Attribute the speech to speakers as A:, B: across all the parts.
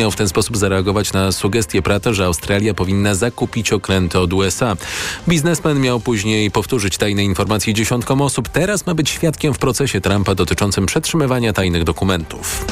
A: miał w ten sposób zareagować na sugestię Prata, że Australia powinna zakupić okręty od USA. Biznesmen miał później powtórzyć tajne informacje dziesiątkom osób. Teraz ma być świadkiem w procesie Trumpa dotyczącym przetrzymywania tajnych dokumentów.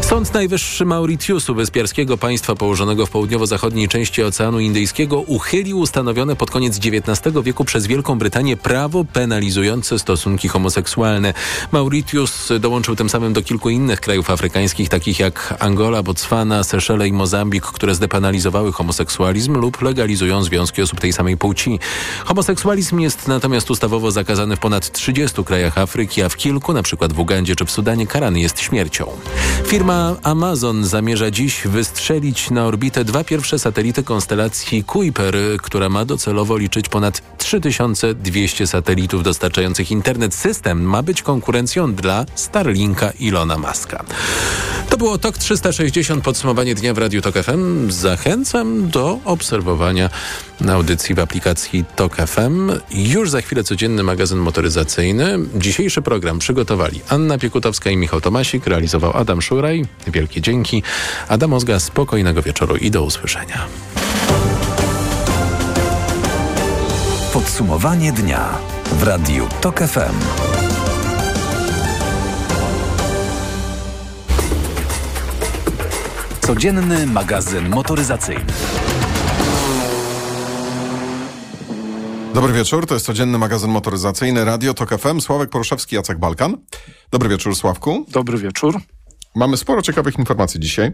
A: Sąd Najwyższy Mauritiusu, wyspiarskiego państwa położonego w południowo-zachodniej części Oceanu Indyjskiego, uchylił ustanowione pod koniec XIX wieku przez Wielką Brytanię prawo penalizujące stosunki homoseksualne. Mauritius dołączył tym samym do kilku innych krajów afrykańskich, takich jak Angola, Botswana, Seszele i Mozambik, które zdepenalizowały homoseksualizm lub legalizują związki osób tej samej płci. Homoseksualizm jest natomiast ustawowo zakazany w ponad 30 krajach Afryki, a w kilku, przykład w Ugandzie czy w Sudanie, karany jest śmiercią. Firma Amazon zamierza dziś wystrzelić na orbitę dwa pierwsze satelity konstelacji Kuiper, która ma docelowo liczyć ponad 3200 satelitów dostarczających internet. System ma być konkurencją dla Starlinka Ilona Maska. To było TOK 360, podsumowanie dnia w Radiu TOK FM. Zachęcam do obserwowania audycji w aplikacji TOK FM. Już za chwilę codzienny magazyn motoryzacyjny. Dzisiejszy program przygotowali Anna Piekutowska i Michał Tomasik, realizował Adam Szuraj. Wielkie dzięki. Adam Ozga, spokojnego wieczoru i do usłyszenia.
B: Podsumowanie dnia w Radiu TOK FM. Codzienny magazyn motoryzacyjny.
C: Dobry wieczór, to jest codzienny magazyn motoryzacyjny Radio TOK FM. Sławek Poruszewski, Jacek Balkan. Dobry wieczór, Sławku.
D: Dobry wieczór.
C: Mamy sporo ciekawych informacji dzisiaj.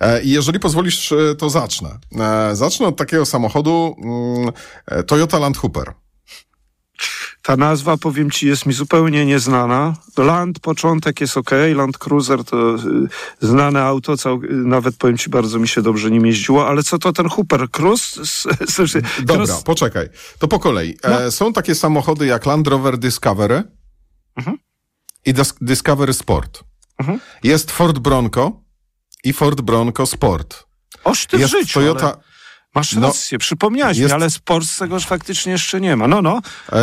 C: E, I jeżeli pozwolisz, e, to zacznę. E, zacznę od takiego samochodu mm, Toyota Land Hooper.
D: Ta nazwa, powiem ci, jest mi zupełnie nieznana. Land, początek jest ok, Land Cruiser to y, znane auto, cał, nawet powiem ci, bardzo mi się dobrze nim jeździło, ale co to ten Hooper? Cruise?
C: Dobra, poczekaj. To po kolei. No. E, są takie samochody jak Land Rover Discovery mhm. i Discovery Sport. Mhm. Jest Ford Bronco i Ford Bronco Sport.
D: Oż ty jest w życiu, Toyota... Ale... Masz no, rację, przypomniałeś jest... mi, ale z Polsce go faktycznie jeszcze nie ma. No, no.
C: E,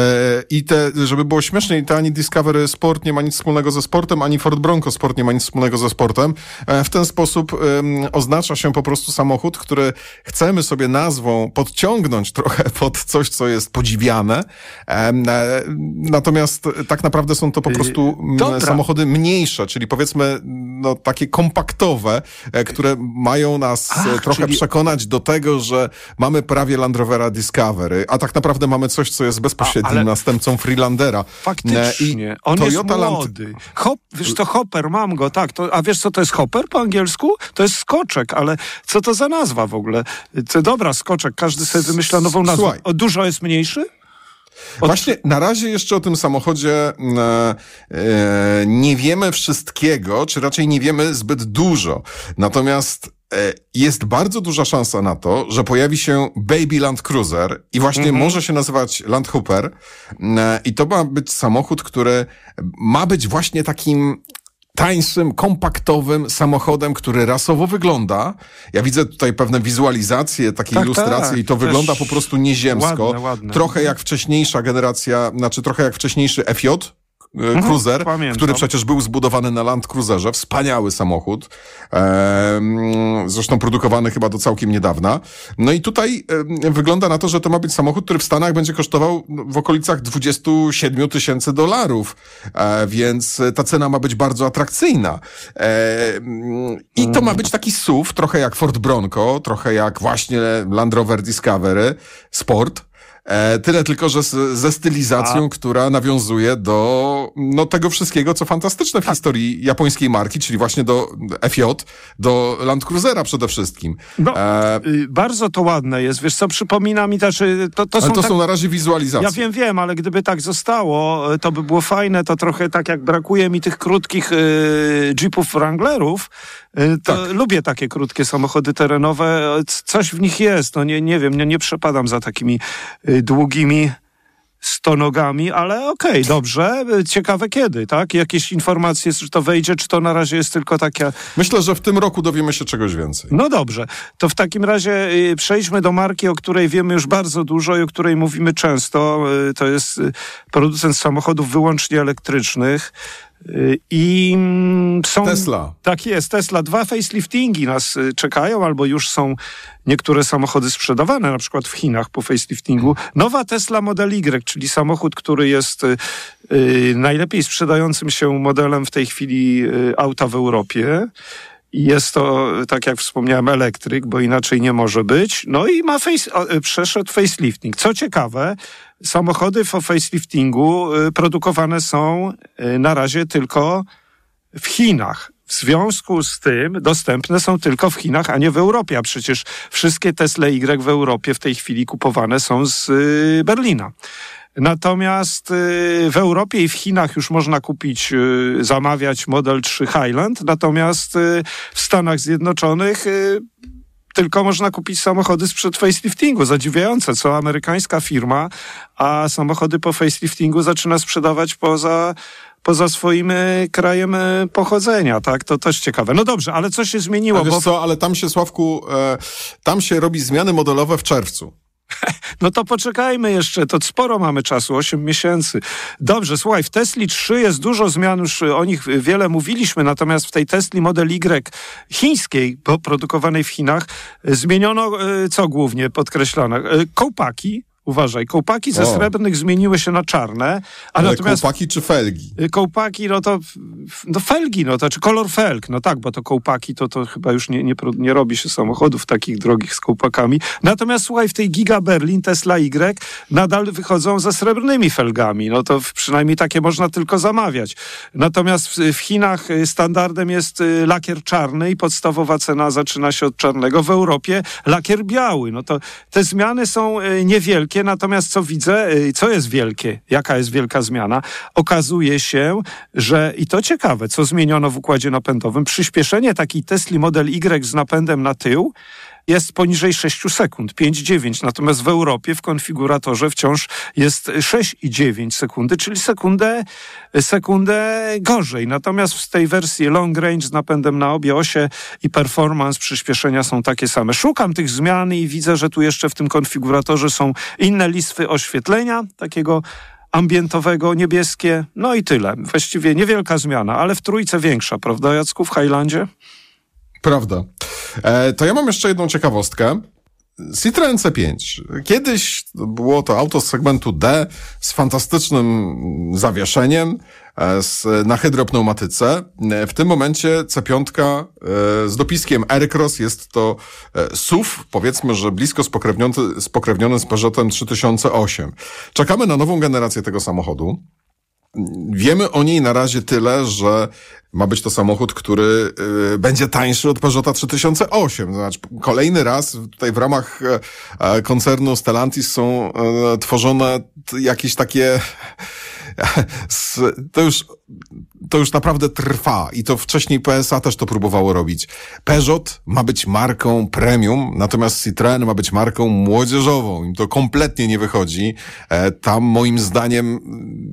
C: I te, żeby było śmieszniej, to ani Discovery Sport nie ma nic wspólnego ze sportem, ani Ford Bronco Sport nie ma nic wspólnego ze sportem. E, w ten sposób e, oznacza się po prostu samochód, który chcemy sobie nazwą podciągnąć trochę pod coś, co jest podziwiane. E, natomiast tak naprawdę są to po y, prostu Dobra. samochody mniejsze, czyli powiedzmy no, takie kompaktowe, e, które mają nas Ach, trochę czyli... przekonać do tego, że że mamy prawie Land Rovera Discovery, a tak naprawdę mamy coś, co jest bezpośrednim a, następcą Freelandera.
D: Faktycznie. I On Toyota jest młody. Land... Hop, wiesz to Hopper, mam go, tak. To, a wiesz co to jest Hopper po angielsku? To jest skoczek, ale co to za nazwa w ogóle? To dobra, skoczek, każdy sobie wymyśla nową nazwę. Słuchaj. O, dużo jest mniejszy?
C: Od... Właśnie na razie jeszcze o tym samochodzie e, e, nie wiemy wszystkiego, czy raczej nie wiemy zbyt dużo. Natomiast E, jest bardzo duża szansa na to, że pojawi się Baby Land Cruiser i właśnie mm -hmm. może się nazywać Land Hooper e, i to ma być samochód, który ma być właśnie takim tańszym, kompaktowym samochodem, który rasowo wygląda. Ja widzę tutaj pewne wizualizacje, takie tak, ilustracje tak. i to wygląda po prostu nieziemsko. Ładne, ładne. Trochę jak wcześniejsza generacja, znaczy trochę jak wcześniejszy FJ, E, mhm, Cruiser, Pamiętam. który przecież był zbudowany na Land Cruiserze. Wspaniały samochód. E, zresztą produkowany chyba do całkiem niedawna. No i tutaj e, wygląda na to, że to ma być samochód, który w Stanach będzie kosztował w okolicach 27 tysięcy dolarów. E, więc ta cena ma być bardzo atrakcyjna. E, I to ma być taki SUV, trochę jak Ford Bronco, trochę jak właśnie Land Rover Discovery Sport. E, tyle tylko, że z, ze stylizacją, A... która nawiązuje do no, tego wszystkiego, co fantastyczne w historii japońskiej marki, czyli właśnie do FJ, do Land Cruisera przede wszystkim.
D: No, e... y, bardzo to ładne jest. Wiesz co, przypomina mi też... Y, to, to,
C: są, to
D: tak...
C: są na razie wizualizacje.
D: Ja wiem, wiem, ale gdyby tak zostało, to by było fajne. To trochę tak jak brakuje mi tych krótkich y, Jeepów Wranglerów, y, to tak. lubię takie krótkie samochody terenowe. Coś w nich jest. No nie, nie wiem, nie, nie przepadam za takimi y, długimi stonogami, ale okej, okay, dobrze. Ciekawe kiedy, tak? Jakieś informacje, czy to wejdzie, czy to na razie jest tylko taka...
C: Myślę, że w tym roku dowiemy się czegoś więcej.
D: No dobrze. To w takim razie przejdźmy do marki, o której wiemy już bardzo dużo i o której mówimy często. To jest producent samochodów wyłącznie elektrycznych. I mm, są.
C: Tesla.
D: Tak jest, Tesla. Dwa faceliftingi nas y, czekają, albo już są niektóre samochody sprzedawane, na przykład w Chinach po faceliftingu. Nowa Tesla Model Y, czyli samochód, który jest y, najlepiej sprzedającym się modelem w tej chwili auta w Europie. Jest to, tak jak wspomniałem, elektryk, bo inaczej nie może być. No i ma face, przeszedł facelifting. Co ciekawe, samochody po faceliftingu y, produkowane są y, na razie tylko w Chinach. W związku z tym dostępne są tylko w Chinach, a nie w Europie. A przecież wszystkie Tesla Y w Europie w tej chwili kupowane są z y, Berlina. Natomiast w Europie i w Chinach już można kupić, zamawiać Model 3 Highland, natomiast w Stanach Zjednoczonych tylko można kupić samochody sprzed faceliftingu. Zadziwiające, co amerykańska firma, a samochody po faceliftingu zaczyna sprzedawać poza poza swoim krajem pochodzenia, tak? To też ciekawe. No dobrze, ale co się zmieniło?
C: Ale bo... co, ale tam się, Sławku, e, tam się robi zmiany modelowe w czerwcu.
D: No to poczekajmy jeszcze, to sporo mamy czasu, 8 miesięcy. Dobrze, słuchaj, w Tesli 3 jest dużo zmian, już o nich wiele mówiliśmy, natomiast w tej Tesli Model Y chińskiej, produkowanej w Chinach, zmieniono e, co głównie podkreślone? E, kołpaki, Uważaj, kołpaki ze o. srebrnych zmieniły się na czarne.
C: Ale natomiast, kołpaki czy felgi?
D: Y, kołpaki, no to no felgi, no to czy kolor felg, no tak, bo to kołpaki to, to chyba już nie, nie, nie robi się samochodów takich drogich z kołpakami. Natomiast słuchaj, w tej Giga Berlin Tesla Y nadal wychodzą ze srebrnymi felgami, no to przynajmniej takie można tylko zamawiać. Natomiast w, w Chinach y, standardem jest y, lakier czarny i podstawowa cena zaczyna się od czarnego. W Europie lakier biały, no to te zmiany są niewielkie wielkie, natomiast co widzę, y, co jest wielkie, jaka jest wielka zmiana? Okazuje się, że i to ciekawe, co zmieniono w układzie napędowym, przyspieszenie takiej Tesla Model Y z napędem na tył jest poniżej 6 sekund, 5,9. Natomiast w Europie w konfiguratorze wciąż jest 6,9 sekundy, czyli sekundę, sekundę gorzej. Natomiast w tej wersji long range z napędem na obie osie i performance przyspieszenia są takie same. Szukam tych zmian i widzę, że tu jeszcze w tym konfiguratorze są inne listwy oświetlenia, takiego ambientowego, niebieskie, no i tyle. Właściwie niewielka zmiana, ale w trójce większa, prawda Jacku, w Highlandzie?
C: Prawda. E, to ja mam jeszcze jedną ciekawostkę. Citroen C5. Kiedyś było to auto z segmentu D z fantastycznym zawieszeniem e, z, na hydropneumatyce. E, w tym momencie C5 e, z dopiskiem Aircross jest to SUV, powiedzmy, że blisko spokrewniony, spokrewniony z Peugeotem 3008. Czekamy na nową generację tego samochodu. Wiemy o niej na razie tyle, że ma być to samochód, który y, będzie tańszy od Peugeota 3008. Znaczy, kolejny raz tutaj w ramach y, koncernu Stellantis są y, tworzone jakieś takie to już, to już naprawdę trwa i to wcześniej PSA też to próbowało robić. Peugeot ma być marką premium, natomiast Citroen ma być marką młodzieżową. Im to kompletnie nie wychodzi. E, tam moim zdaniem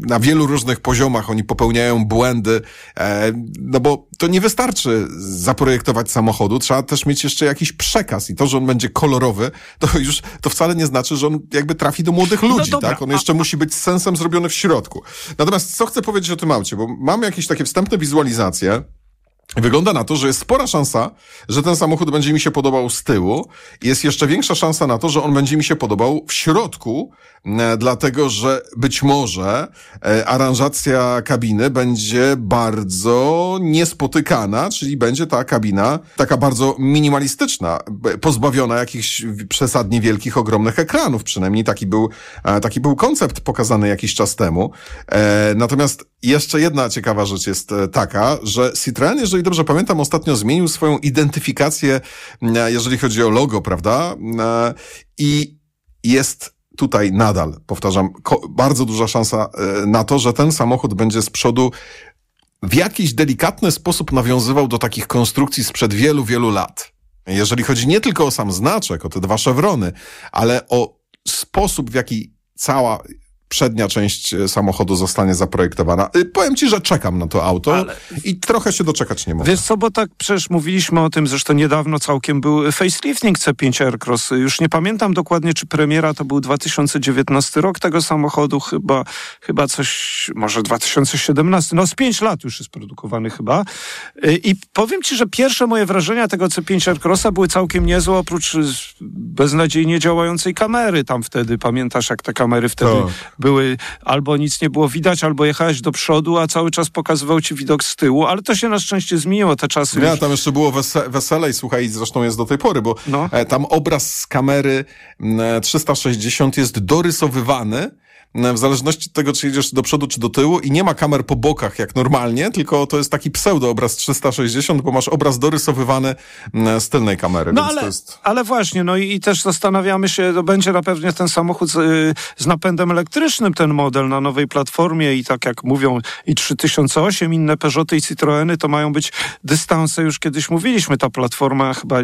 C: na wielu różnych poziomach oni popełniają błędy, e, no bo to nie wystarczy zaprojektować samochodu, trzeba też mieć jeszcze jakiś przekaz i to, że on będzie kolorowy, to już, to wcale nie znaczy, że on jakby trafi do młodych no ludzi, no tak? On jeszcze musi być sensem zrobiony w środku. Natomiast co chcę powiedzieć o tym aucie, bo mamy jakieś takie wstępne wizualizacje, Wygląda na to, że jest spora szansa, że ten samochód będzie mi się podobał z tyłu. Jest jeszcze większa szansa na to, że on będzie mi się podobał w środku, e, dlatego że być może e, aranżacja kabiny będzie bardzo niespotykana, czyli będzie ta kabina taka bardzo minimalistyczna, pozbawiona jakichś przesadnie wielkich, ogromnych ekranów. Przynajmniej taki był, e, taki był koncept pokazany jakiś czas temu. Natomiast jeszcze jedna ciekawa rzecz jest taka, że Citroen, jeżeli jeżeli dobrze pamiętam, ostatnio zmienił swoją identyfikację, e, jeżeli chodzi o logo, prawda? E, I jest tutaj nadal, powtarzam, bardzo duża szansa e, na to, że ten samochód będzie z przodu w jakiś delikatny sposób nawiązywał do takich konstrukcji sprzed wielu, wielu lat. Jeżeli chodzi nie tylko o sam znaczek, o te dwa szewrony, ale o sposób, w jaki cała przednia część e, samochodu zostanie zaprojektowana. Y, powiem ci, że czekam na to auto Ale... i trochę się doczekać nie mogę.
D: Wiesz co, bo tak przecież mówiliśmy o tym, zresztą niedawno całkiem był facelifting C5 Aircross. Już nie pamiętam dokładnie, czy premiera to był 2019 rok tego samochodu, chyba, chyba coś, może 2017, no z 5 lat już jest produkowany chyba. Y, I powiem ci, że pierwsze moje wrażenia tego C5 Aircrossa były całkiem niezłe, oprócz beznadziejnie działającej kamery tam wtedy. Pamiętasz, jak te kamery wtedy to. Były, albo nic nie było widać, albo jechałeś do przodu, a cały czas pokazywał ci widok z tyłu, ale to się na szczęście zmieniło, te czasy
C: Ja, już... tam jeszcze było wese weselej, słuchaj, zresztą jest do tej pory, bo no. E, tam obraz z kamery 360 mm, jest dorysowywany w zależności od tego, czy jedziesz do przodu, czy do tyłu i nie ma kamer po bokach jak normalnie, tylko to jest taki pseudo obraz 360, bo masz obraz dorysowywany mm, z tylnej kamery.
D: No ale,
C: jest...
D: ale właśnie, no i, i, też zastanawiamy się, to będzie na pewno ten samochód z, y, z napędem elektrycznym, ten model na nowej platformie i tak jak mówią i 3008, inne Peugeoty i Citroeny, to mają być dystanse, już kiedyś mówiliśmy, ta platforma chyba,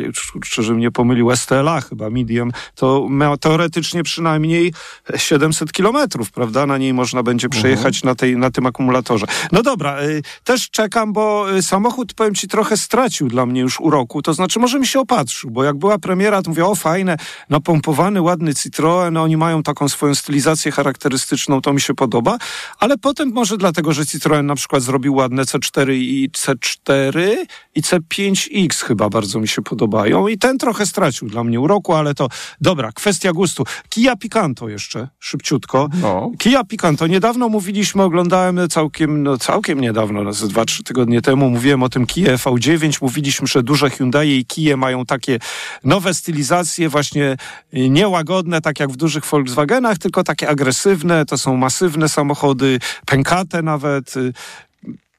D: szczerze mnie pomylił, STLA chyba, medium, to teoretycznie przynajmniej 700 kilometrów kilometrów, prawda? Na niej można będzie mhm. przejechać na, tej, na tym akumulatorze. No dobra, y, też czekam, bo y, samochód, powiem ci, trochę stracił dla mnie już uroku. To znaczy, może mi się opatrzył, bo jak była premiera, to mówię, o fajne, napompowany, ładny Citroen, oni mają taką swoją stylizację charakterystyczną, to mi się podoba, ale potem może dlatego, że Citroen na przykład zrobił ładne C4 i C4 i C5X chyba bardzo mi się podobają i ten trochę stracił dla mnie uroku, ale to dobra, kwestia gustu. Kia Picanto jeszcze, szybciutko. No. No. Kia Picanto. Niedawno mówiliśmy, oglądałem całkiem, no całkiem niedawno, no, z dwa, trzy tygodnie temu mówiłem o tym Kia V9. Mówiliśmy, że duże Hyundai i Kia mają takie nowe stylizacje, właśnie y, niełagodne, tak jak w dużych Volkswagenach, tylko takie agresywne. To są masywne samochody, pękate nawet. Y,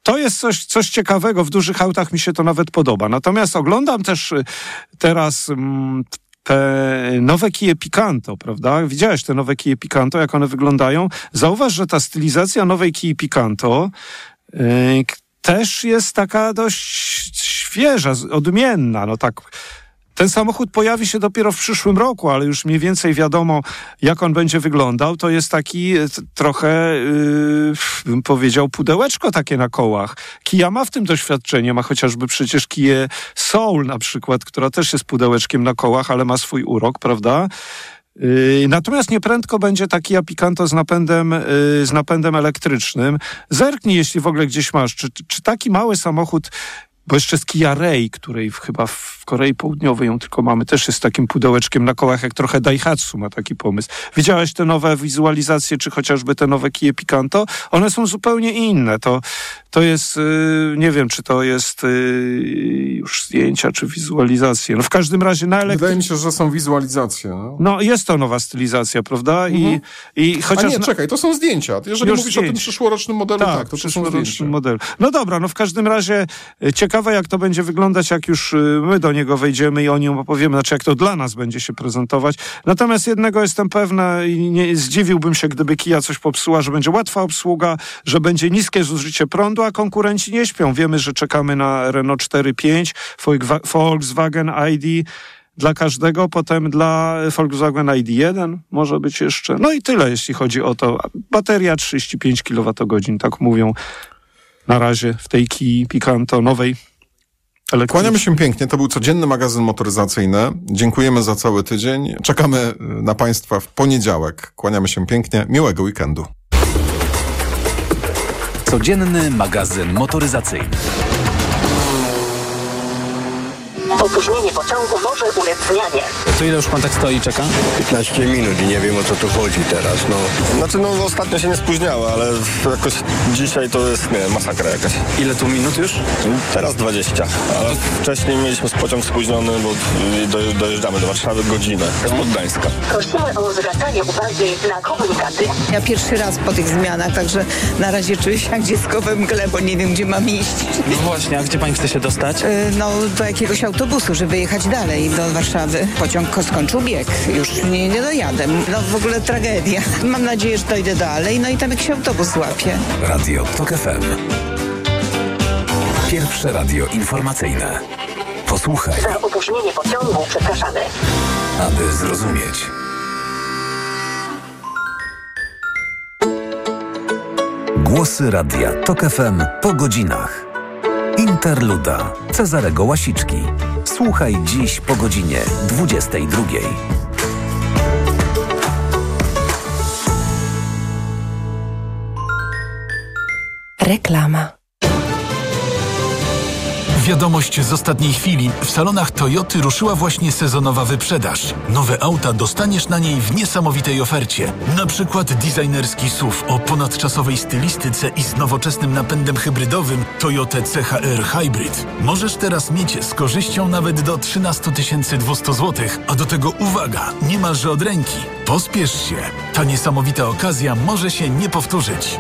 D: to jest coś, coś ciekawego. W dużych autach mi się to nawet podoba. Natomiast oglądam też y, teraz mm, te nowe kije Picanto, prawda? Widziałeś te nowe kije Picanto, jak one wyglądają? Zauważ, że ta stylizacja nowej kije Picanto yy, też jest taka dość świeża, odmienna, no tak ten samochód pojawi się dopiero w przyszłym roku, ale już mniej więcej wiadomo, jak on będzie wyglądał. To jest taki e, trochę, yy, bym powiedział, pudełeczko takie na kołach. Kia ma w tym doświadczenie, ma chociażby przecież Kia Soul na przykład, która też jest pudełeczkiem na kołach, ale ma swój urok, prawda? Yy, natomiast nieprędko będzie taki Picanto z napędem, yy, z napędem elektrycznym. Zerknij, jeśli w ogóle gdzieś masz, czy, czy taki mały samochód bo jeszcze z Kia Ray, której chyba w Korei Południowej ją tylko mamy, też jest takim pudełeczkiem na kołach, jak trochę Daihatsu ma taki pomysł. Widziałeś te nowe wizualizacje, czy chociażby te nowe Kia Picanto? One są zupełnie inne. To, to jest, yy, nie wiem, czy to jest yy, już zdjęcia, czy wizualizacje. No w każdym razie na elektry...
C: Wydaje mi się, że są wizualizacje. No,
D: no jest to nowa stylizacja, prawda? Mhm. I, i chociaż... A
C: nie, czekaj, to są zdjęcia. Jeżeli już mówisz zdjęć. o tym przyszłorocznym modelu, tak, tak to, to są zdjęcia.
D: Modelu. No dobra, no w każdym razie y, ciekawe, jak to będzie wyglądać, jak już y, my do niego wejdziemy i o nim opowiemy, znaczy jak to dla nas będzie się prezentować. Natomiast jednego jestem pewna i nie zdziwiłbym się, gdyby Kia coś popsuła, że będzie łatwa obsługa, że będzie niskie zużycie prądu, a konkurenci nie śpią. Wiemy, że czekamy na Renault 4.5, Volkswagen ID dla każdego, potem dla Volkswagen ID1 może być jeszcze. No i tyle, jeśli chodzi o to. Bateria 35 kWh, tak mówią na razie w tej Kii Picanto nowej.
C: Kłaniamy się pięknie. To był codzienny magazyn motoryzacyjny. Dziękujemy za cały tydzień. Czekamy na Państwa w poniedziałek. Kłaniamy się pięknie. Miłego weekendu.
B: Codzienny magazyn motoryzacyjny.
E: Opóźnienie pociągu może ulec zmianie.
F: To ile już pan tak stoi i czeka?
G: 15 minut i nie wiem o co tu chodzi teraz, no. Znaczy, no ostatnio się nie spóźniało, ale jakoś dzisiaj to jest, nie masakra jakaś.
F: Ile tu minut już?
G: Teraz 20, ale wcześniej mieliśmy pociąg spóźniony, bo dojeżdżamy do Warszawy godzinę, z Poddańska.
E: Prosimy o zwracanie uwagi na komunikaty.
H: Ja pierwszy raz po tych zmianach, także na razie czuję się jak dziecko we mgle, bo nie wiem, gdzie mam iść.
F: No właśnie, a gdzie pani chce się dostać? Yy,
H: no, do jakiegoś autobusu autobusu, żeby jechać dalej do Warszawy. Pociąg skończył bieg. Już nie, nie dojadę. No w ogóle tragedia. Mam nadzieję, że dojdę dalej. No i tam jakiś autobus złapie.
B: Radio TOK FM. Pierwsze radio informacyjne. Posłuchaj.
E: Za opóźnienie pociągu przepraszamy.
B: Aby zrozumieć. Głosy Radia TOK FM po godzinach. Interluda Cezarego Łasiczki. Słuchaj dziś po godzinie 22.
I: Reklama.
J: Wiadomość z ostatniej chwili. W salonach Toyoty ruszyła właśnie sezonowa wyprzedaż. Nowe auta dostaniesz na niej w niesamowitej ofercie. Na przykład designerski SUV o ponadczasowej stylistyce i z nowoczesnym napędem hybrydowym Toyota CHR Hybrid. Możesz teraz mieć z korzyścią nawet do 13 200 zł, a do tego uwaga, niemalże od ręki. Pospiesz się. Ta niesamowita okazja może się nie powtórzyć.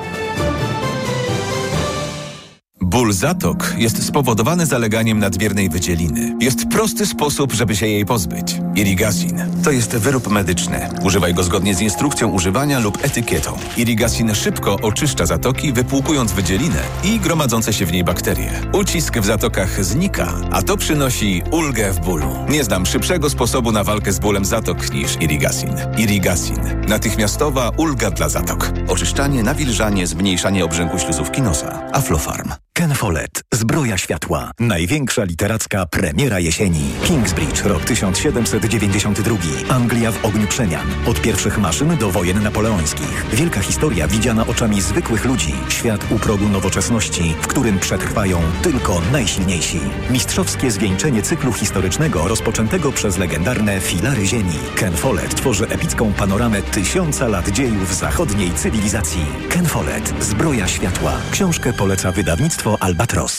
K: Ból zatok jest spowodowany zaleganiem nadmiernej wydzieliny. Jest prosty sposób, żeby się jej pozbyć. Irigasin to jest wyrób medyczny. Używaj go zgodnie z instrukcją używania lub etykietą. Irigasin szybko oczyszcza zatoki, wypłukując wydzielinę i gromadzące się w niej bakterie. Ucisk w zatokach znika, a to przynosi ulgę w bólu. Nie znam szybszego sposobu na walkę z bólem zatok niż Irigasin. Irigasin. Natychmiastowa ulga dla zatok. Oczyszczanie, nawilżanie, zmniejszanie obrzęku śluzówki nosa. Aflofarm.
L: Ken Follett. Zbroja światła. Największa literacka premiera jesieni. Kingsbridge, rok 1792. Anglia w ogniu przemian. Od pierwszych maszyn do wojen napoleońskich. Wielka historia widziana oczami zwykłych ludzi. Świat u progu nowoczesności, w którym przetrwają tylko najsilniejsi. Mistrzowskie zwieńczenie cyklu historycznego rozpoczętego przez legendarne filary ziemi. Ken Follett tworzy epicką panoramę tysiąca lat dziejów zachodniej cywilizacji. Ken Follett. Zbroja światła. Książkę poleca wydawnictwo Albatros.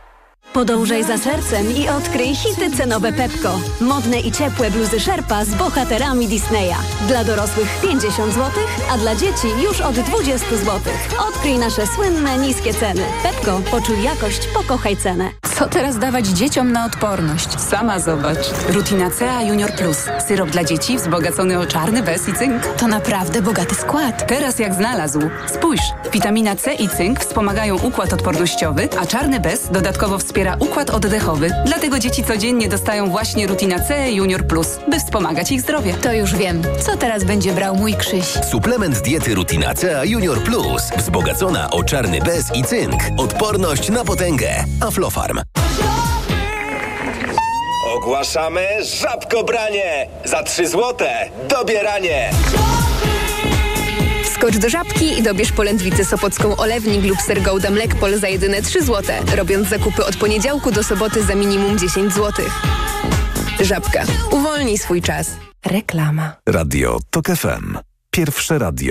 M: Podążaj za sercem i odkryj hity cenowe Pepko. Modne i ciepłe bluzy Sherpa z bohaterami Disneya. Dla dorosłych 50 zł, a dla dzieci już od 20 zł. Odkryj nasze słynne niskie ceny. Pepko, poczuj jakość, pokochaj cenę.
N: Co teraz dawać dzieciom na odporność? Sama zobacz. Rutina CA Junior Plus. Syrop dla dzieci wzbogacony o czarny bez i cynk.
O: To naprawdę bogaty skład.
N: Teraz jak znalazł. Spójrz, witamina C i cynk wspomagają układ odpornościowy, a czarny bez dodatkowo wspiera układ oddechowy. Dlatego dzieci codziennie dostają właśnie Rutina C Junior Plus, by wspomagać ich zdrowie.
O: To już wiem. Co teraz będzie brał mój Krzyś?
B: Suplement diety Rutina C Junior Plus. Wzbogacona o czarny bez i cynk. Odporność na potęgę. Aflofarm.
P: Ogłaszamy żabkobranie! Za 3 złote dobieranie!
Q: Skocz do Żabki i dobierz polędwicę sopocką olewnik lub ser Gouda Mlekpol za jedyne 3 złote, robiąc zakupy od poniedziałku do soboty za minimum 10 zł. Żabka. Uwolnij swój czas.
I: Reklama.
B: Radio TOK FM. Pierwsze radio